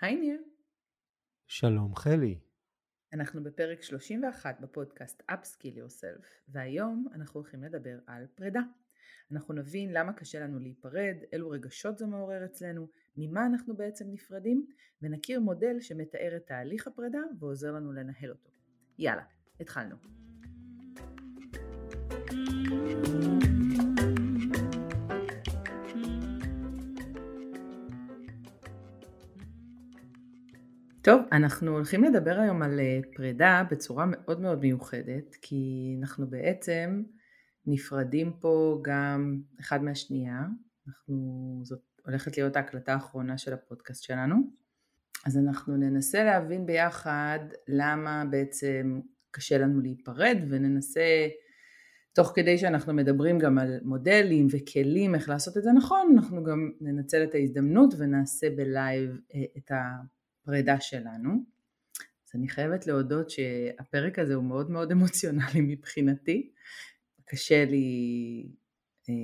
היי ניר. שלום חלי. אנחנו בפרק 31 בפודקאסט Upskill Yourself, והיום אנחנו הולכים לדבר על פרידה. אנחנו נבין למה קשה לנו להיפרד, אילו רגשות זה מעורר אצלנו, ממה אנחנו בעצם נפרדים, ונכיר מודל שמתאר את תהליך הפרידה ועוזר לנו לנהל אותו. יאללה, התחלנו. טוב, אנחנו הולכים לדבר היום על אה, פרידה בצורה מאוד מאוד מיוחדת, כי אנחנו בעצם נפרדים פה גם אחד מהשנייה, אנחנו, זאת הולכת להיות ההקלטה האחרונה של הפודקאסט שלנו, אז אנחנו ננסה להבין ביחד למה בעצם קשה לנו להיפרד וננסה תוך כדי שאנחנו מדברים גם על מודלים וכלים איך לעשות את זה נכון, אנחנו גם ננצל את ההזדמנות ונעשה בלייב אה, את הפרידה שלנו. אז אני חייבת להודות שהפרק הזה הוא מאוד מאוד אמוציונלי מבחינתי. קשה לי אה,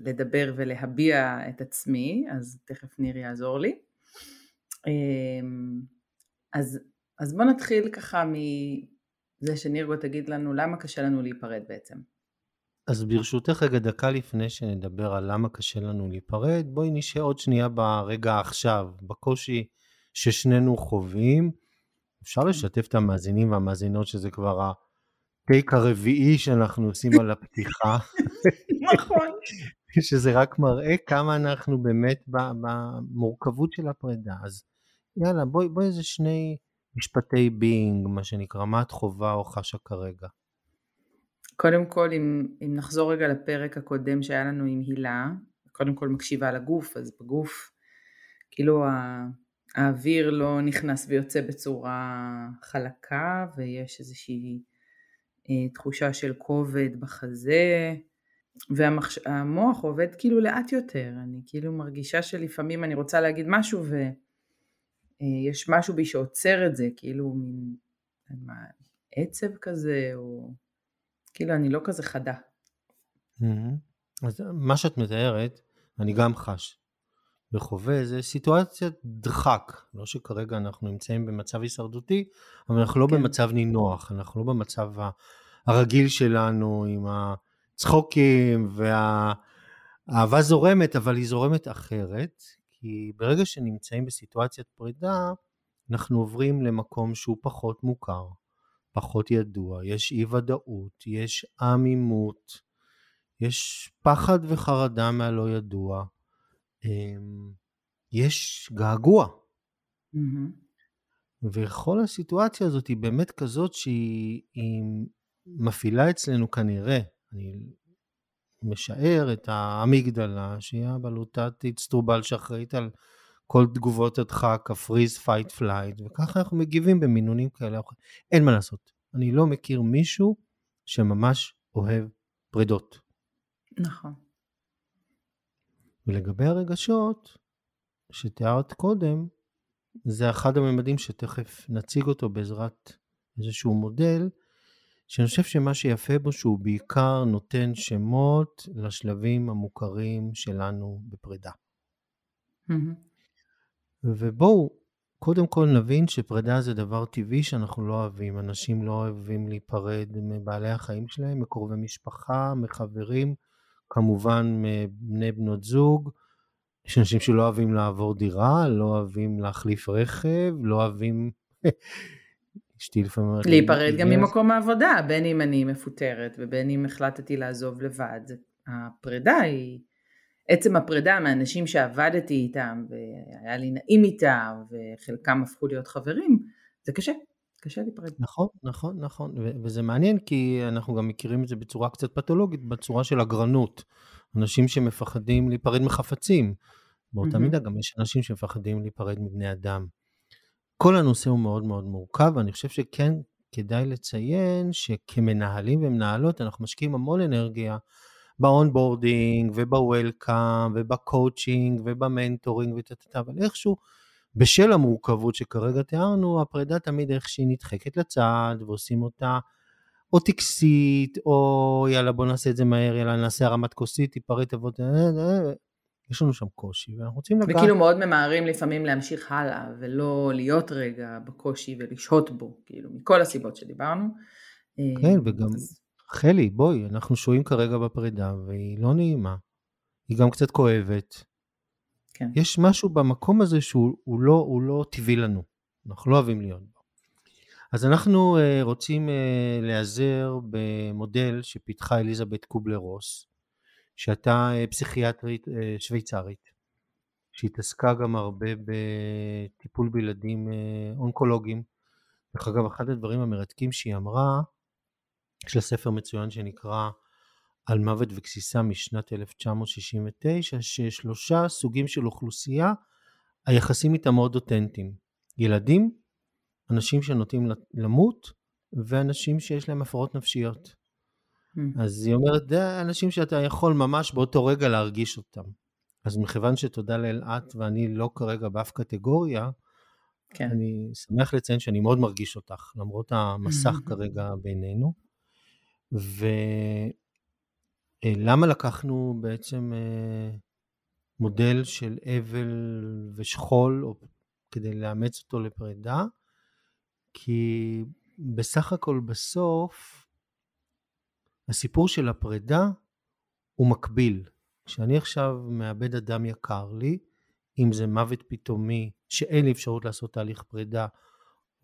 לדבר ולהביע את עצמי, אז תכף ניר יעזור לי. אה, אז, אז בוא נתחיל ככה מזה שנירגו תגיד לנו למה קשה לנו להיפרד בעצם. אז ברשותך רגע דקה לפני שנדבר על למה קשה לנו להיפרד, בואי נשאר עוד שנייה ברגע עכשיו, בקושי ששנינו חווים. אפשר לשתף את המאזינים והמאזינות שזה כבר הטייק הרביעי שאנחנו עושים על הפתיחה. נכון. שזה רק מראה כמה אנחנו באמת במורכבות של הפרידה. אז יאללה, בואי בוא איזה שני משפטי בינג, מה שנקרא, מה את חובה או חשה כרגע? קודם כל, אם, אם נחזור רגע לפרק הקודם שהיה לנו עם הילה, קודם כל מקשיבה לגוף, אז בגוף, כאילו האוויר לא נכנס ויוצא בצורה חלקה, ויש איזושהי אה, תחושה של כובד בחזה, והמוח עובד כאילו לאט יותר, אני כאילו מרגישה שלפעמים אני רוצה להגיד משהו ויש אה, משהו בי שעוצר את זה, כאילו מין מה, עצב כזה, או כאילו אני לא כזה חדה. אז מה שאת מתארת, אני גם חש וחווה, זה סיטואציית דחק, לא שכרגע אנחנו נמצאים במצב הישרדותי, אבל אנחנו לא כן. במצב נינוח, אנחנו לא במצב הרגיל שלנו עם הצחוקים והאהבה זורמת, אבל היא זורמת אחרת, כי ברגע שנמצאים בסיטואציית פרידה, אנחנו עוברים למקום שהוא פחות מוכר, פחות ידוע, יש אי ודאות, יש עמימות, יש פחד וחרדה מהלא ידוע, יש געגוע. Mm-hmm. וכל הסיטואציה הזאת היא באמת כזאת שהיא מפעילה אצלנו כנראה, אני משער את האמיגדלה, שהיא הבלוטת אצטרובל שאחראית על כל תגובות הדחק, ה freeze, fight, flight, וככה אנחנו מגיבים במינונים כאלה. אין מה לעשות. אני לא מכיר מישהו שממש אוהב פרידות. נכון. ולגבי הרגשות שתיארת קודם, זה אחד הממדים שתכף נציג אותו בעזרת איזשהו מודל, שאני חושב שמה שיפה בו שהוא בעיקר נותן שמות לשלבים המוכרים שלנו בפרידה. Mm-hmm. ובואו קודם כל נבין שפרידה זה דבר טבעי שאנחנו לא אוהבים. אנשים לא אוהבים להיפרד מבעלי החיים שלהם, מקרובי משפחה, מחברים, כמובן מבני בנות זוג. יש אנשים שלא אוהבים לעבור דירה, לא אוהבים להחליף רכב, לא אוהבים... אשתי לפעמים אומרת... להיפרד גם ממקום העבודה, בין אם אני מפוטרת ובין אם החלטתי לעזוב לבד. הפרידה היא... עצם הפרידה מאנשים שעבדתי איתם והיה לי נעים איתם וחלקם הפכו להיות חברים, זה קשה. קשה להיפרד. נכון, נכון, נכון, וזה מעניין כי אנחנו גם מכירים את זה בצורה קצת פתולוגית, בצורה של אגרנות. אנשים שמפחדים להיפרד מחפצים. באותה mm-hmm. מידה גם יש אנשים שמפחדים להיפרד מבני אדם. כל הנושא הוא מאוד מאוד מורכב, ואני חושב שכן כדאי לציין שכמנהלים ומנהלות אנחנו משקיעים המון אנרגיה באונבורדינג ובוולקאם ובקואוצ'ינג ובמנטורינג וטטטה, אבל איכשהו בשל המורכבות שכרגע תיארנו, הפרידה תמיד איך שהיא נדחקת לצד ועושים אותה או טקסית, או יאללה בוא נעשה את זה מהר, יאללה נעשה הרמת כוסית, תיפרד תבוא, אה, אה, יש לנו שם קושי, ואנחנו רוצים לגעת... וכאילו מאוד ממהרים לפעמים להמשיך הלאה, ולא להיות רגע בקושי ולשהות בו, כאילו, מכל הסיבות שדיברנו. כן, וגם, חלי, בואי, אנחנו שוהים כרגע בפרידה, והיא לא נעימה. היא גם קצת כואבת. כן. יש משהו במקום הזה שהוא לא, לא טבעי לנו. אנחנו לא אוהבים להיות בו. אז אנחנו uh, רוצים uh, להיעזר במודל שפיתחה אליזבת קובלר רוס, שהייתה uh, פסיכיאטרית uh, שוויצרית, שהתעסקה גם הרבה בטיפול בילדים uh, אונקולוגיים. דרך אגב, אחד הדברים המרתקים שהיא אמרה, יש לה ספר מצוין שנקרא על מוות וגסיסה משנת 1969, ששלושה סוגים של אוכלוסייה, היחסים איתם מאוד אותנטיים. ילדים, אנשים שנוטים למות, ואנשים שיש להם הפרעות נפשיות. Mm. אז היא אומרת, זה אנשים שאתה יכול ממש באותו רגע להרגיש אותם. אז מכיוון שתודה לאל את ואני לא כרגע באף קטגוריה, כן. אני שמח לציין שאני מאוד מרגיש אותך, למרות המסך כרגע בינינו. ולמה לקחנו בעצם אה, מודל של אבל ושכול כדי לאמץ אותו לפרידה? כי בסך הכל בסוף הסיפור של הפרידה הוא מקביל. כשאני עכשיו מאבד אדם יקר לי, אם זה מוות פתאומי שאין לי אפשרות לעשות תהליך פרידה,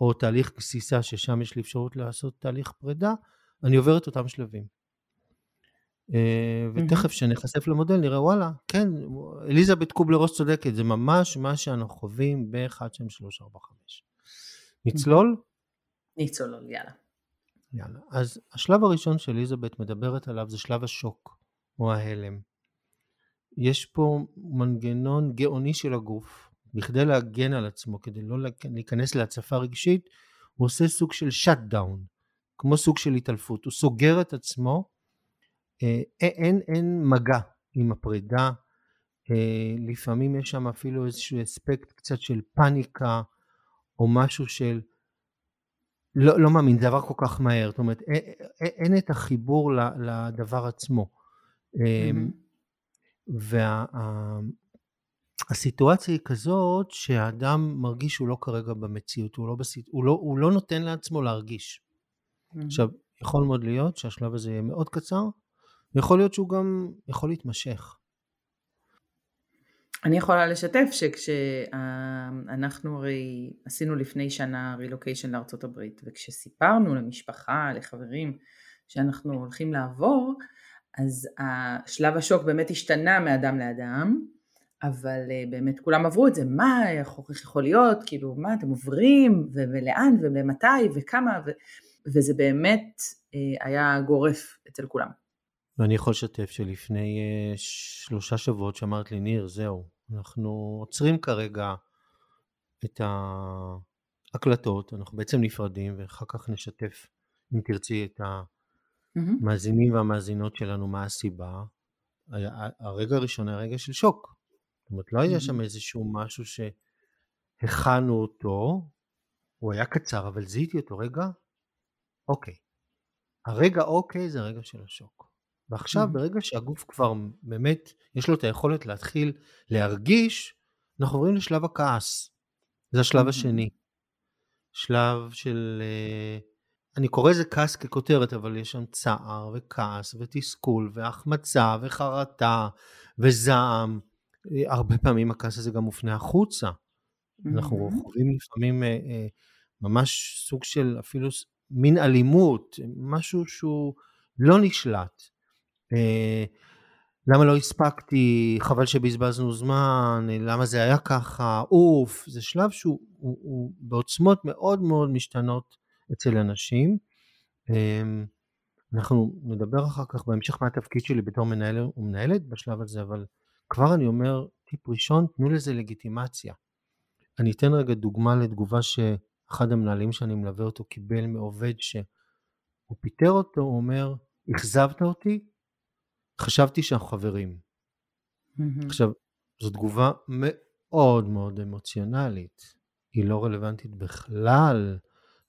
או תהליך גסיסה ששם יש לי אפשרות לעשות תהליך פרידה, אני עובר את אותם שלבים. אה, ותכף כשנחשף למודל נראה וואלה, כן, אליזבת קובלרוס צודקת, זה ממש מה שאנחנו חווים ב-1, 2, 3, 4, 5. נצלול? נצלול, יאללה. יאללה. אז השלב הראשון שאליזבת מדברת עליו זה שלב השוק, או ההלם. יש פה מנגנון גאוני של הגוף, בכדי להגן על עצמו, כדי לא להיכנס להצפה רגשית, הוא עושה סוג של שאט דאון, כמו סוג של התעלפות, הוא סוגר את עצמו, אין, אין מגע עם הפרידה, אה, לפעמים יש שם אפילו איזשהו אספקט קצת של פאניקה, או משהו של לא, לא מאמין, זה עבר כל כך מהר, זאת אומרת אין, אין את החיבור לדבר עצמו. Mm-hmm. והסיטואציה וה, היא כזאת שהאדם מרגיש שהוא לא כרגע במציאות, הוא לא, בסיט, הוא לא, הוא לא נותן לעצמו להרגיש. Mm-hmm. עכשיו, יכול מאוד להיות שהשלב הזה יהיה מאוד קצר, ויכול להיות שהוא גם יכול להתמשך. אני יכולה לשתף שכשאנחנו הרי עשינו לפני שנה רילוקיישן לארצות הברית וכשסיפרנו למשפחה, לחברים שאנחנו הולכים לעבור אז השלב השוק באמת השתנה מאדם לאדם אבל אה, באמת כולם עברו את זה, מה איך יכול להיות, כאילו מה אתם עוברים? ולאן? ומתי וכמה? ו- וזה באמת אה, היה גורף אצל כולם. ואני יכול לשתף שלפני uh, שלושה שבועות שאמרת לי, ניר, זהו, אנחנו עוצרים כרגע את ההקלטות, אנחנו בעצם נפרדים, ואחר כך נשתף, אם תרצי, את המאזינים והמאזינות שלנו, מה הסיבה. הרגע הראשון היה רגע של שוק. זאת אומרת, לא היה שם איזשהו משהו שהכנו אותו, הוא היה קצר, אבל זיהיתי אותו, רגע, אוקיי. הרגע אוקיי זה הרגע של השוק. ועכשיו ברגע שהגוף כבר באמת יש לו את היכולת להתחיל להרגיש, אנחנו עוברים לשלב הכעס. זה השלב השני. שלב של, אה, אני קורא לזה כעס ככותרת, אבל יש שם צער וכעס ותסכול והחמצה וחרטה וזעם. אה, הרבה פעמים הכעס הזה גם מופנה החוצה. אנחנו חווים לפעמים אה, ממש סוג של אפילו מין אלימות, משהו שהוא לא נשלט. אה, למה לא הספקתי, חבל שבזבזנו זמן, למה זה היה ככה, אוף, זה שלב שהוא הוא, הוא בעוצמות מאוד מאוד משתנות אצל אנשים. אמ, אנחנו נדבר אחר כך בהמשך מה התפקיד שלי בתור מנהל ומנהלת בשלב הזה, אבל כבר אני אומר, טיפ ראשון, תנו לזה לגיטימציה. אני אתן רגע דוגמה לתגובה שאחד המנהלים שאני מלווה אותו קיבל מעובד שהוא פיטר אותו, הוא אומר, אכזבת אותי, חשבתי שאנחנו חברים. Mm-hmm. עכשיו, זו תגובה מאוד מאוד אמוציונלית. היא לא רלוונטית בכלל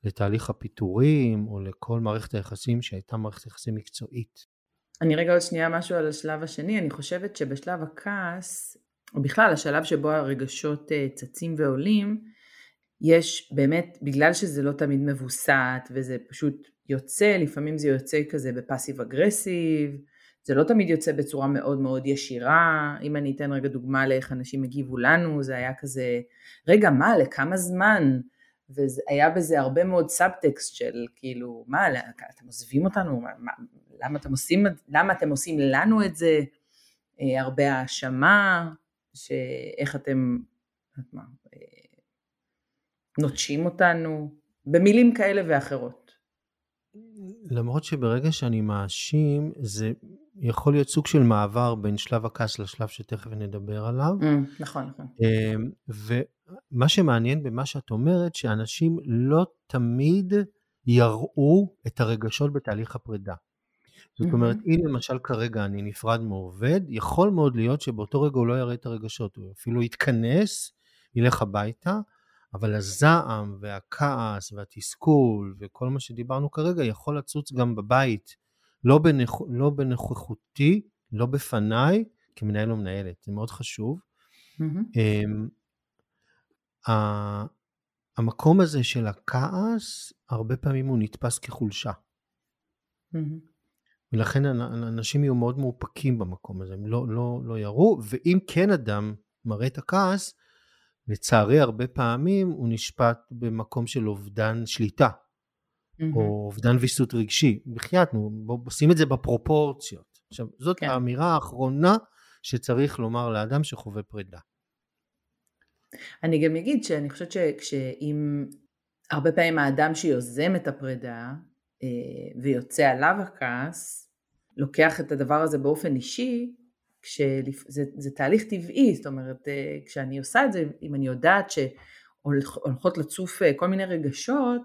לתהליך הפיטורים או לכל מערכת היחסים שהייתה מערכת יחסים מקצועית. אני רגע עוד שנייה משהו על השלב השני, אני חושבת שבשלב הכעס, או בכלל השלב שבו הרגשות אה, צצים ועולים, יש באמת, בגלל שזה לא תמיד מבוסת וזה פשוט יוצא, לפעמים זה יוצא כזה בפאסיב אגרסיב, זה לא תמיד יוצא בצורה מאוד מאוד ישירה, אם אני אתן רגע דוגמה לאיך אנשים הגיבו לנו, זה היה כזה, רגע מה, לכמה זמן? והיה בזה הרבה מאוד סאבטקסט של כאילו, מה, אתם עוזבים אותנו? מה, למה, אתם עושים, למה אתם עושים לנו את זה? אה, הרבה האשמה, שאיך אתם, מה, אה, נוטשים אותנו, במילים כאלה ואחרות. למרות שברגע שאני מאשים, זה יכול להיות סוג של מעבר בין שלב הכעס לשלב שתכף נדבר עליו. Mm, נכון, נכון. אמ, ומה שמעניין במה שאת אומרת, שאנשים לא תמיד יראו את הרגשות בתהליך הפרידה. זאת אומרת, אם למשל כרגע אני נפרד מעובד, יכול מאוד להיות שבאותו רגע הוא לא יראה את הרגשות, הוא אפילו יתכנס, ילך הביתה, אבל הזעם והכעס והתסכול וכל מה שדיברנו כרגע יכול לצוץ גם בבית, לא, בנוכ... לא בנוכחותי, לא בפניי, כמנהל או מנהלת, זה מאוד חשוב. Mm-hmm. המקום הזה של הכעס, הרבה פעמים הוא נתפס כחולשה. Mm-hmm. ולכן אנשים יהיו מאוד מאופקים במקום הזה, הם לא, לא, לא יראו, ואם כן אדם מראה את הכעס, לצערי הרבה פעמים הוא נשפט במקום של אובדן שליטה, mm-hmm. או אובדן ויסות רגשי. בחייאת, בוא שים את זה בפרופורציות. עכשיו, זאת כן. האמירה האחרונה שצריך לומר לאדם שחווה פרידה. אני גם אגיד שאני חושבת שכשאם הרבה פעמים האדם שיוזם את הפרידה אה, ויוצא עליו הכעס, לוקח את הדבר הזה באופן אישי, כשזה זה תהליך טבעי, זאת אומרת, אה, כשאני עושה את זה, אם אני יודעת שהולכות לצוף אה, כל מיני רגשות,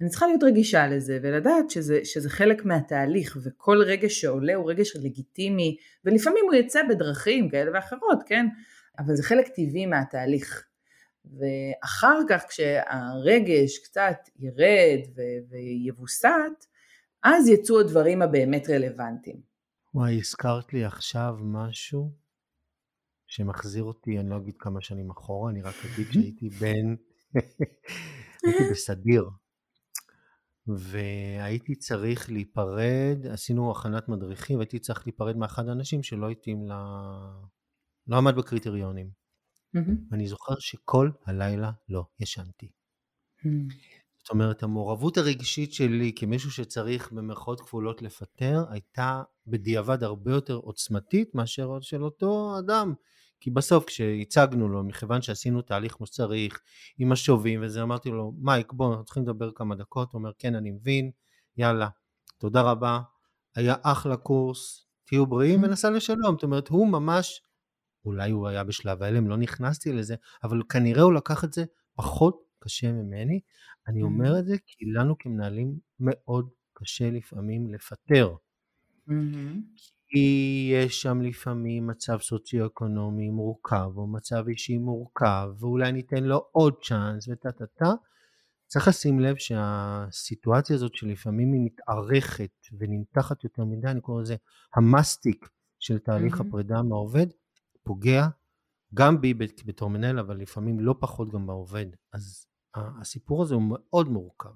אני צריכה להיות רגישה לזה ולדעת שזה, שזה חלק מהתהליך וכל רגש שעולה הוא רגש לגיטימי ולפעמים הוא יצא בדרכים כאלה ואחרות, כן? אבל זה חלק טבעי מהתהליך. ואחר כך כשהרגש קצת ירד ויבוסת, אז יצאו הדברים הבאמת רלוונטיים. וואי, הזכרת לי עכשיו משהו שמחזיר אותי, אני לא אגיד כמה שנים אחורה, אני רק אגיד שהייתי בן, הייתי בסדיר, והייתי צריך להיפרד, עשינו הכנת מדריכים, והייתי צריך להיפרד מאחד האנשים שלא התאים ל... לא עמד בקריטריונים. אני זוכר שכל הלילה לא ישנתי. זאת אומרת, המעורבות הרגשית שלי כמישהו שצריך במרכאות כפולות לפטר, הייתה בדיעבד הרבה יותר עוצמתית מאשר של אותו אדם. כי בסוף כשהצגנו לו, מכיוון שעשינו תהליך כמו שצריך, עם השובים וזה, אמרתי לו, מייק, בוא, אנחנו צריכים לדבר כמה דקות. הוא אומר, כן, אני מבין, יאללה, תודה רבה, היה אחלה קורס, תהיו בריאים ונסע לשלום. זאת אומרת, הוא ממש, אולי הוא היה בשלב ההלם, לא נכנסתי לזה, אבל כנראה הוא לקח את זה פחות קשה ממני. אני אומר את זה כי לנו כמנהלים מאוד קשה לפעמים לפטר. כי יש שם לפעמים מצב סוציו-אקונומי מורכב, או מצב אישי מורכב, ואולי ניתן לו עוד צ'אנס וטה טה טה. צריך לשים לב שהסיטואציה הזאת שלפעמים היא מתארכת ונמתחת יותר מדי, אני קורא לזה המסטיק של תהליך mm-hmm. הפרידה מהעובד, פוגע גם בי בתור מנהל, אבל לפעמים לא פחות גם בעובד. אז הסיפור הזה הוא מאוד מורכב.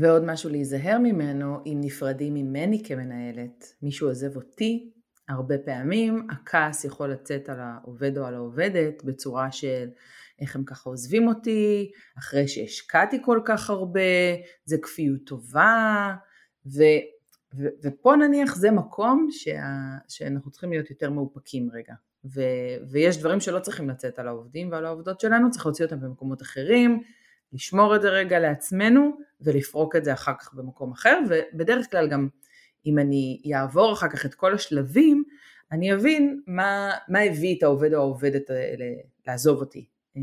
ועוד משהו להיזהר ממנו, אם נפרדים ממני כמנהלת, מישהו עוזב אותי, הרבה פעמים הכעס יכול לצאת על העובד או על העובדת בצורה של איך הם ככה עוזבים אותי, אחרי שהשקעתי כל כך הרבה, זה כפיות טובה, ו, ו, ופה נניח זה מקום שה, שאנחנו צריכים להיות יותר מאופקים רגע. ו, ויש דברים שלא צריכים לצאת על העובדים ועל העובדות שלנו, צריך להוציא אותם במקומות אחרים, לשמור את זה רגע לעצמנו ולפרוק את זה אחר כך במקום אחר, ובדרך כלל גם אם אני אעבור אחר כך את כל השלבים, אני אבין מה, מה הביא את העובד או העובדת לעזוב אותי, אה,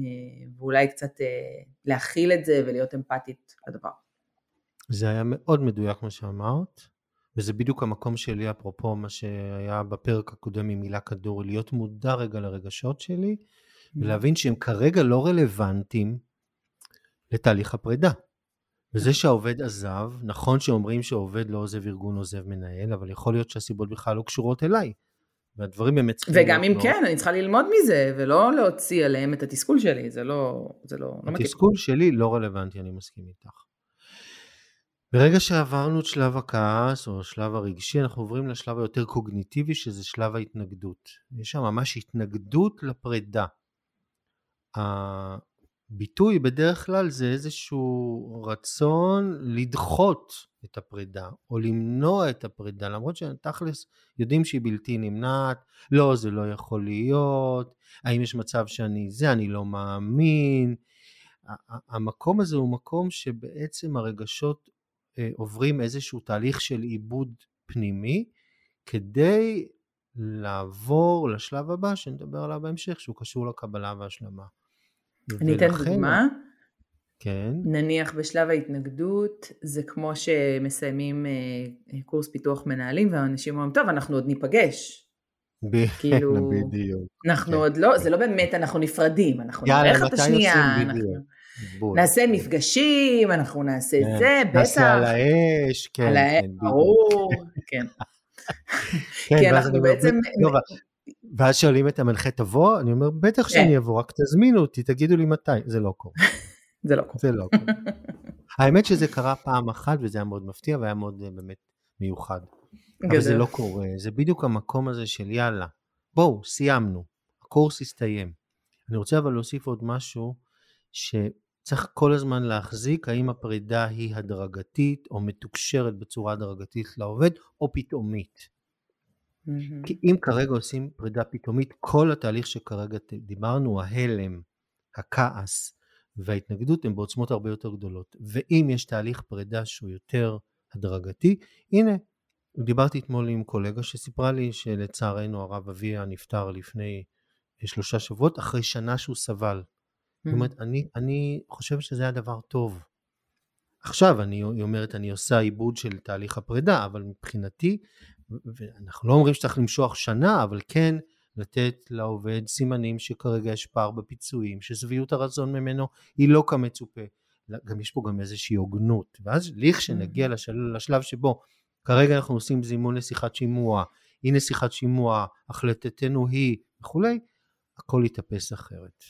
ואולי קצת אה, להכיל את זה ולהיות אמפתית לדבר. זה היה מאוד מדויק מה שאמרת. וזה בדיוק המקום שלי אפרופו מה שהיה בפרק הקודם עם מילה כדור, להיות מודע רגע לרגשות שלי ולהבין שהם כרגע לא רלוונטיים לתהליך הפרידה. וזה שהעובד עזב, נכון שאומרים שעובד לא עוזב ארגון, עוזב מנהל, אבל יכול להיות שהסיבות בכלל לא קשורות אליי. והדברים באמת צריכים וגם אם כן, אני צריכה ללמוד מזה, ולא להוציא עליהם את התסכול שלי, זה לא, זה לא, לא. התסכול שלי לא רלוונטי, אני מסכים איתך. ברגע שעברנו את שלב הכעס או השלב הרגשי, אנחנו עוברים לשלב היותר קוגניטיבי, שזה שלב ההתנגדות. יש שם ממש התנגדות לפרידה. הביטוי בדרך כלל זה איזשהו רצון לדחות את הפרידה, או למנוע את הפרידה, למרות שתכלס יודעים שהיא בלתי נמנעת, לא, זה לא יכול להיות, האם יש מצב שאני זה, אני לא מאמין. המקום הזה הוא מקום שבעצם הרגשות עוברים איזשהו תהליך של עיבוד פנימי, כדי לעבור לשלב הבא שנדבר עליו בהמשך, שהוא קשור לקבלה והשלמה. אני אתן דוגמה. כן. נניח בשלב ההתנגדות, זה כמו שמסיימים אה, קורס פיתוח מנהלים, והאנשים אומרים, טוב, אנחנו עוד ניפגש. ב- כאילו, בדיוק. אנחנו כן. עוד לא, זה לא באמת אנחנו נפרדים, אנחנו נראה לך את השנייה. אנחנו... בול. נעשה מפגשים, אנחנו נעשה כן. זה, בטח. נעשה על האש, כן. על האש, כן, ברור, כן. כן, כי אנחנו בעצם... ואז שואלים את המנחה תבוא, אני אומר בטח שאני כן. אבוא, רק תזמינו אותי, תגידו לי מתי, זה לא קורה. זה לא קורה. זה לא קורה. האמת שזה קרה פעם אחת וזה היה מאוד מפתיע והיה מאוד אה, באמת מיוחד. אבל זה לא קורה, זה בדיוק המקום הזה של יאללה, בואו, סיימנו, הקורס הסתיים. אני רוצה אבל להוסיף עוד משהו, שצריך כל הזמן להחזיק האם הפרידה היא הדרגתית או מתוקשרת בצורה הדרגתית לעובד, או פתאומית. Mm-hmm. כי אם כרגע עושים פרידה פתאומית, כל התהליך שכרגע דיברנו, ההלם, הכעס וההתנגדות הם בעוצמות הרבה יותר גדולות. ואם יש תהליך פרידה שהוא יותר הדרגתי, הנה, דיברתי אתמול עם קולגה שסיפרה לי שלצערנו הרב אביה נפטר לפני שלושה שבועות, אחרי שנה שהוא סבל. זאת אומרת, אני, אני חושבת שזה היה דבר טוב. עכשיו, אני, היא אומרת, אני עושה עיבוד של תהליך הפרידה, אבל מבחינתי ואנחנו לא אומרים שצריך למשוך שנה, אבל כן לתת לעובד סימנים שכרגע יש פער בפיצויים, ששביעות הרצון ממנו היא לא כמצופה. גם יש פה גם איזושהי הוגנות, ואז לכשנגיע לשל... לשלב שבו כרגע אנחנו עושים זימון לשיחת שימוע, הנה שיחת שימוע, החלטתנו היא וכולי, הכל יתאפס אחרת.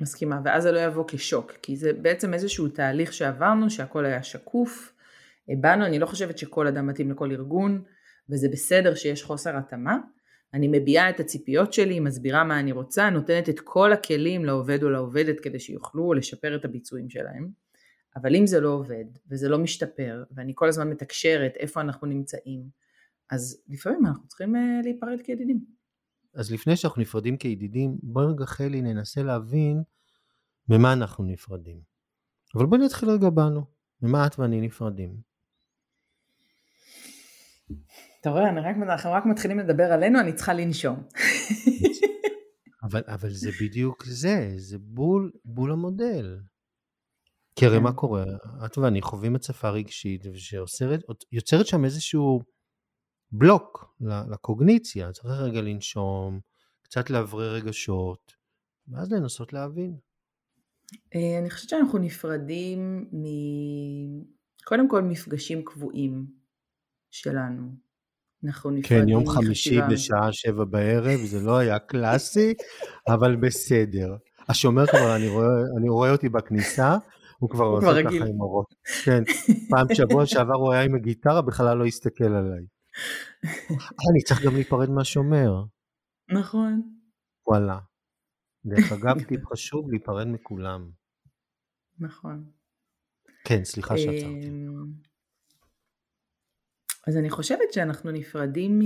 מסכימה, ואז זה לא יבוא כשוק, כי זה בעצם איזשהו תהליך שעברנו, שהכל היה שקוף, הבנו, אני לא חושבת שכל אדם מתאים לכל ארגון, וזה בסדר שיש חוסר התאמה. אני מביעה את הציפיות שלי, מסבירה מה אני רוצה, נותנת את כל הכלים לעובד או לעובדת כדי שיוכלו לשפר את הביצועים שלהם. אבל אם זה לא עובד, וזה לא משתפר, ואני כל הזמן מתקשרת איפה אנחנו נמצאים, אז לפעמים אנחנו צריכים uh, להיפרד כידידים. אז לפני שאנחנו נפרדים כידידים, בואי רגע חלי ננסה להבין ממה אנחנו נפרדים. אבל בואי נתחיל רגע בנו, ממה את ואני נפרדים. אתה רואה, רק, אנחנו רק מתחילים לדבר עלינו, אני צריכה לנשום. אבל, אבל זה בדיוק זה, זה בול, בול המודל. כי הרי מה כן. קורה? את ואני חווים הצפה רגשית שיוצרת שם איזשהו בלוק לקוגניציה, צריך רגע לנשום, קצת לאוורר רגשות, ואז לנסות להבין. אה, אני חושבת שאנחנו נפרדים מ... קודם כל מפגשים קבועים שלנו. אנחנו נפרדים כן, יום חמישי בשעה שבע בערב, זה לא היה קלאסי, אבל בסדר. השומר כבר, אני רואה, אני רואה אותי בכניסה, הוא כבר עושה ככה עם אורות. כן, פעם שבוע שעבר הוא היה עם הגיטרה, בכלל לא הסתכל עליי. אני צריך גם להיפרד מהשומר. נכון. וואלה. דרך אגב, טיפ חשוב, להיפרד מכולם. נכון. כן, סליחה שעצרתי. אמ, אז אני חושבת שאנחנו נפרדים מ...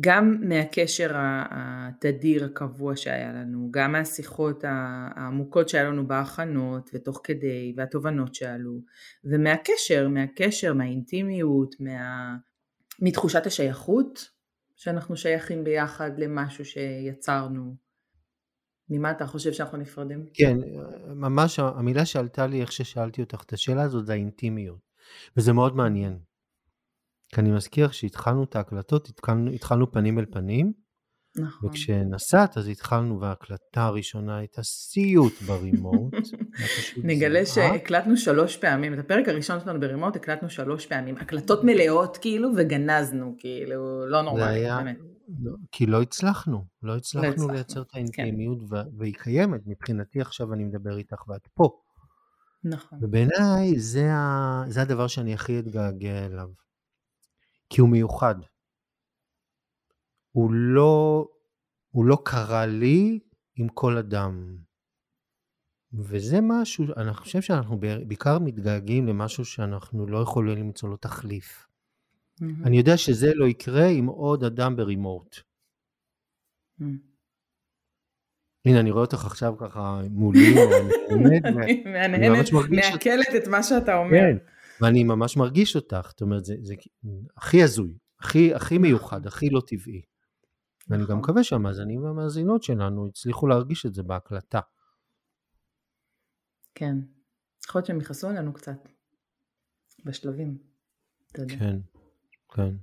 גם מהקשר התדיר הקבוע שהיה לנו, גם מהשיחות העמוקות שהיה לנו בהכנות ותוך כדי והתובנות שעלו, ומהקשר, מהקשר, מהאינטימיות, מה... מתחושת השייכות, שאנחנו שייכים ביחד למשהו שיצרנו. ממה אתה חושב שאנחנו נפרדים? כן, ממש המילה שעלתה לי איך ששאלתי אותך את השאלה הזאת זה האינטימיות. וזה מאוד מעניין. כי אני מזכיר שהתחלנו את ההקלטות, התחלנו, התחלנו פנים אל פנים, נכון. וכשנסעת אז התחלנו וההקלטה הראשונה הייתה סיוט ברימוט. נגלה שהקלטנו שלוש פעמים, את הפרק הראשון שלנו ברימוט הקלטנו שלוש פעמים, הקלטות מלאות כאילו וגנזנו כאילו, לא נורמלי, היה... באמת. לא, כי לא הצלחנו, לא הצלחנו, לא הצלחנו לייצר את כן. האינטימיות כן. והיא קיימת, מבחינתי עכשיו אני מדבר איתך ואת פה. נכון. ובעיניי זה, ה... זה הדבר שאני הכי אתגעגע אליו, כי הוא מיוחד. הוא לא, הוא לא קרה לי עם כל אדם. וזה משהו, אני חושב שאנחנו בעיקר מתגעגעים למשהו שאנחנו לא יכולים למצוא לו תחליף. Mm-hmm. אני יודע שזה לא יקרה עם עוד אדם ברימורט. Mm-hmm. הנה, אני רואה אותך עכשיו ככה מולי, מהנהנת, מעכלת את מה שאתה אומר. כן, ואני ממש מרגיש אותך, זאת אומרת, זה, זה הכי הזוי, הכי, הכי מיוחד, הכי לא טבעי. ואני גם נכון. מקווה שהמאזינים והמאזינות שלנו הצליחו להרגיש את זה בהקלטה. כן. יכול להיות שהם יכעסו עלינו קצת, בשלבים, אתה יודע. כן, כן.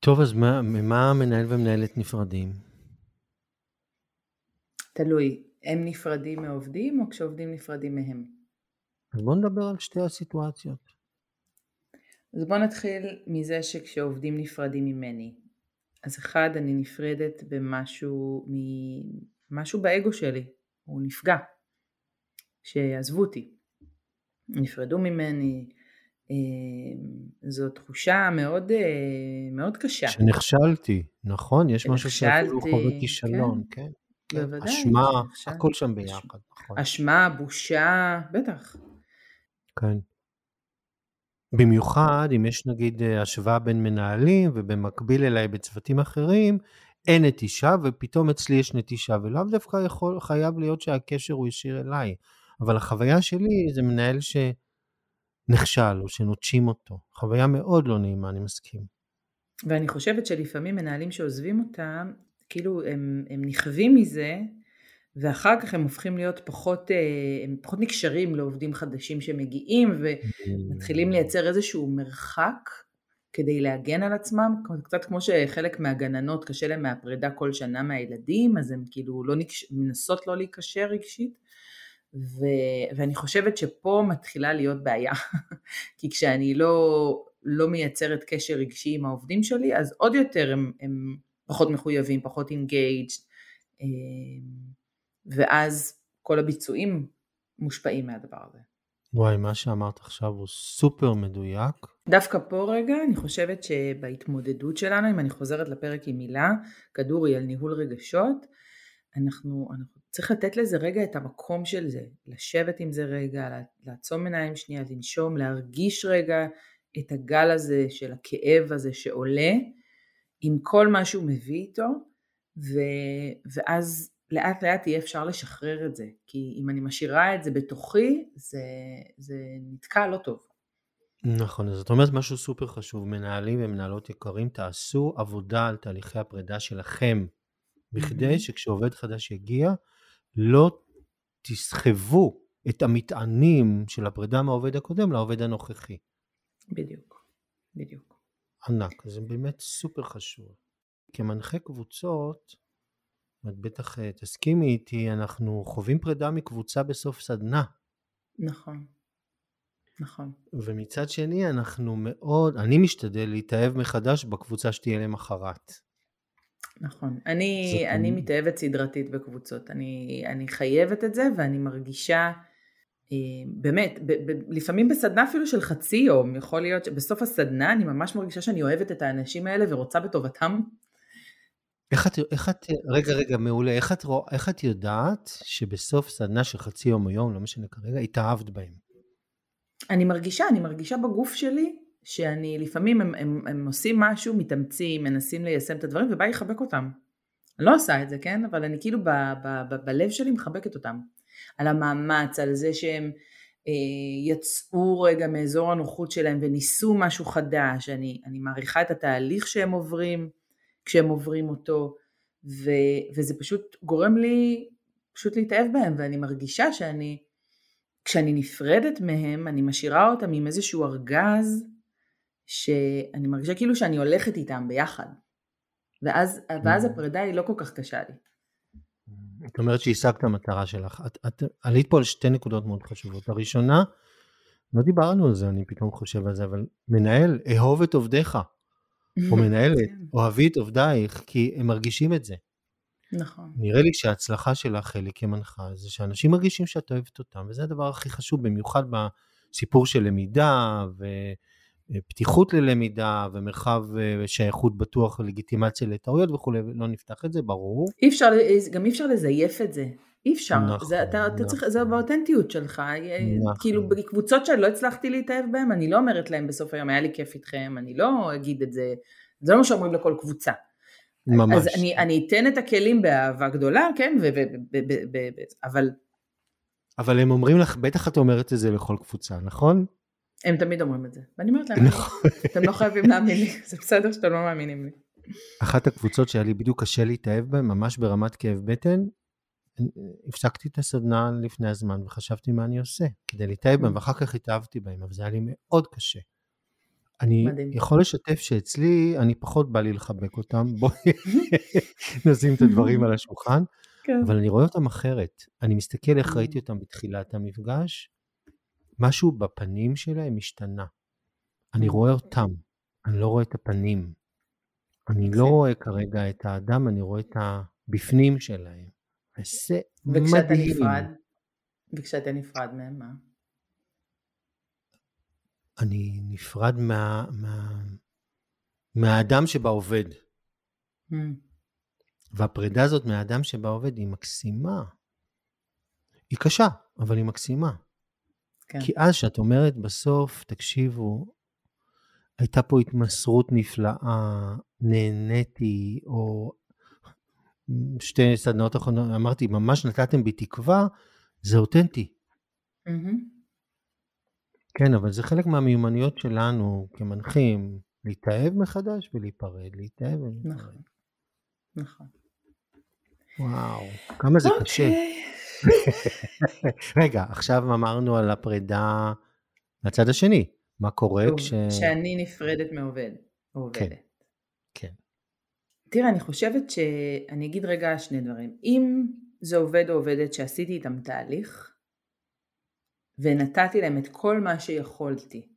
טוב, אז מה, ממה המנהל ומנהלת נפרדים? תלוי, הם נפרדים מעובדים או כשעובדים נפרדים מהם? אז בואו נדבר על שתי הסיטואציות. אז בואו נתחיל מזה שכשעובדים נפרדים ממני. אז אחד, אני נפרדת במשהו, משהו באגו שלי, הוא נפגע, שעזבו אותי, נפרדו ממני, אה, זו תחושה מאוד, אה, מאוד קשה. שנכשלתי, נכון? יש משהו שאפילו חווה כישלון. כן. כן. בוודאי. אשמה, הכל שם ביחד, נכון. אשמה, בושה, בטח. כן. במיוחד אם יש נגיד אה, השוואה בין מנהלים ובמקביל אליי בצוותים אחרים, אין נטישה ופתאום אצלי יש נטישה ולאו דווקא יכול, חייב להיות שהקשר הוא ישיר אליי, אבל החוויה שלי זה מנהל שנכשל או שנוטשים אותו, חוויה מאוד לא נעימה, אני מסכים. ואני חושבת שלפעמים מנהלים שעוזבים אותם, כאילו הם, הם נכווים מזה ואחר כך הם הופכים להיות פחות, אה, הם פחות נקשרים לעובדים חדשים שמגיעים ומתחילים לייצר איזשהו מרחק כדי להגן על עצמם, קצת כמו שחלק מהגננות קשה להם מהפרידה כל שנה מהילדים, אז הן כאילו לא נקש... מנסות לא להיקשר רגשית, ו... ואני חושבת שפה מתחילה להיות בעיה, כי כשאני לא, לא מייצרת קשר רגשי עם העובדים שלי, אז עוד יותר הם, הם פחות מחויבים, פחות engaged, ואז כל הביצועים מושפעים מהדבר הזה. וואי, מה שאמרת עכשיו הוא סופר מדויק. דווקא פה רגע, אני חושבת שבהתמודדות שלנו, אם אני חוזרת לפרק עם מילה, כדורי על ניהול רגשות, אנחנו, אנחנו צריך לתת לזה רגע את המקום של זה, לשבת עם זה רגע, לעצום עיניים שנייה, לנשום, להרגיש רגע את הגל הזה של הכאב הזה שעולה, עם כל מה שהוא מביא איתו, ו, ואז לאט לאט יהיה אפשר לשחרר את זה, כי אם אני משאירה את זה בתוכי, זה, זה נתקע לא טוב. נכון, אז זאת אומרת משהו סופר חשוב, מנהלים ומנהלות יקרים, תעשו עבודה על תהליכי הפרידה שלכם, בכדי שכשעובד חדש יגיע, לא תסחבו את המטענים של הפרידה מהעובד הקודם לעובד הנוכחי. בדיוק, בדיוק. ענק, זה באמת סופר חשוב. כמנחה קבוצות, את בטח אה, תסכימי איתי, אנחנו חווים פרידה מקבוצה בסוף סדנה. נכון, נכון. ומצד שני אנחנו מאוד, אני משתדל להתאהב מחדש בקבוצה שתהיה למחרת. נכון, אני, אני מתאהבת סדרתית בקבוצות, אני, אני חייבת את זה ואני מרגישה אה, באמת, ב, ב, לפעמים בסדנה אפילו של חצי יום, יכול להיות שבסוף הסדנה אני ממש מרגישה שאני אוהבת את האנשים האלה ורוצה בטובתם איך את, איך את, רגע, רגע, מעולה, איך את, איך את יודעת שבסוף סדנה של חצי יום או יום, לא משנה כרגע, התאהבת בהם? אני מרגישה, אני מרגישה בגוף שלי, שאני לפעמים הם, הם, הם עושים משהו, מתאמצים, מנסים ליישם את הדברים, ובא לחבק אותם. אני לא עושה את זה, כן? אבל אני כאילו ב, ב, ב, בלב שלי מחבקת אותם. על המאמץ, על זה שהם אה, יצאו רגע מאזור הנוחות שלהם וניסו משהו חדש, אני, אני מעריכה את התהליך שהם עוברים. כשהם עוברים אותו, ו, וזה פשוט גורם לי פשוט להתאהב בהם, ואני מרגישה שאני, כשאני נפרדת מהם, אני משאירה אותם עם איזשהו ארגז שאני מרגישה כאילו שאני הולכת איתם ביחד. ואז, ואז Mm. הפרידה היא לא כל כך קשה לי. את אומרת שהשגת המטרה שלך. את, את עלית פה על שתי נקודות מאוד חשובות. הראשונה, לא דיברנו על זה, אני פתאום חושב על זה, אבל מנהל, אהוב את עובדיך, או מנהלת, כן, אוהבי את עובדייך, כי הם מרגישים את זה. נכון. נראה לי שההצלחה שלך, חלק כמנחה, זה שאנשים מרגישים שאת אוהבת אותם, וזה הדבר הכי חשוב, במיוחד בסיפור של למידה, ופתיחות ללמידה, ומרחב אה, שייכות בטוח, ולגיטימציה לטעויות וכולי, ולא נפתח את זה, ברור. אי אפשר, גם אי אפשר לזייף את זה. אי אפשר, נכון, זה, אתה, אתה נכון. צריך, זה באותנטיות שלך, נכון. כאילו בקבוצות שלא הצלחתי להתאהב בהן, אני לא אומרת להם בסוף היום, היה לי כיף איתכם, אני לא אגיד את זה, זה לא מה שאומרים לכל קבוצה. ממש. אז אני, אני אתן את הכלים באהבה גדולה, כן, ו, ו, ב, ב, ב, ב, אבל אבל הם אומרים לך, בטח את אומרת את זה לכל קבוצה, נכון? הם תמיד אומרים את זה, ואני אומרת להם, נכון. אתם לא חייבים להאמין לי, זה בסדר שאתם לא מאמינים לי. אחת הקבוצות שהיה לי בדיוק קשה להתאהב בהן, ממש ברמת כאב בטן, הפסקתי את הסדנה לפני הזמן וחשבתי מה אני עושה כדי להתאהב בהן, ואחר כך התאהבתי בהן, אבל זה היה לי מאוד קשה. אני מדהים. יכול לשתף שאצלי, אני פחות בא לי לחבק אותם, בואי נשים את הדברים על השולחן, כן. אבל אני רואה אותם אחרת. אני מסתכל איך. ראיתי אותם בתחילת המפגש, משהו בפנים שלהם השתנה. אני Mm. רואה אותם, אני לא רואה את הפנים. אני לא. רואה כרגע את האדם, אני רואה את הבפנים שלהם. וכשאתה מדהים. נפרד, וכשאתה נפרד מהם, מה? אני נפרד מה, מה, מהאדם שבעובד. Mm, והפרידה הזאת מהאדם שבעובד היא מקסימה. היא קשה, אבל היא מקסימה. כן. כי אז שאת אומרת בסוף, תקשיבו, הייתה פה התמסרות נפלאה, נהניתי, או שתי סדנאות אחרונות, אמרתי, ממש נתתם בי תקווה, זה אותנטי. כן, אבל זה חלק מהמיומנויות שלנו כמנחים, להתאהב מחדש ולהיפרד, להתאהב ולהיפרד. נכון. נכון. וואו, כמה זה קשה. אוקיי. רגע, עכשיו אמרנו על הפרידה מהצד השני. מה קורה כש... שאני נפרדת מעובד, עובדת. כן. תראה, אני חושבת ש... אני אגיד רגע שני דברים. אם זה עובד או עובדת שעשיתי איתם תהליך, ונתתי להם את כל מה שיכולתי,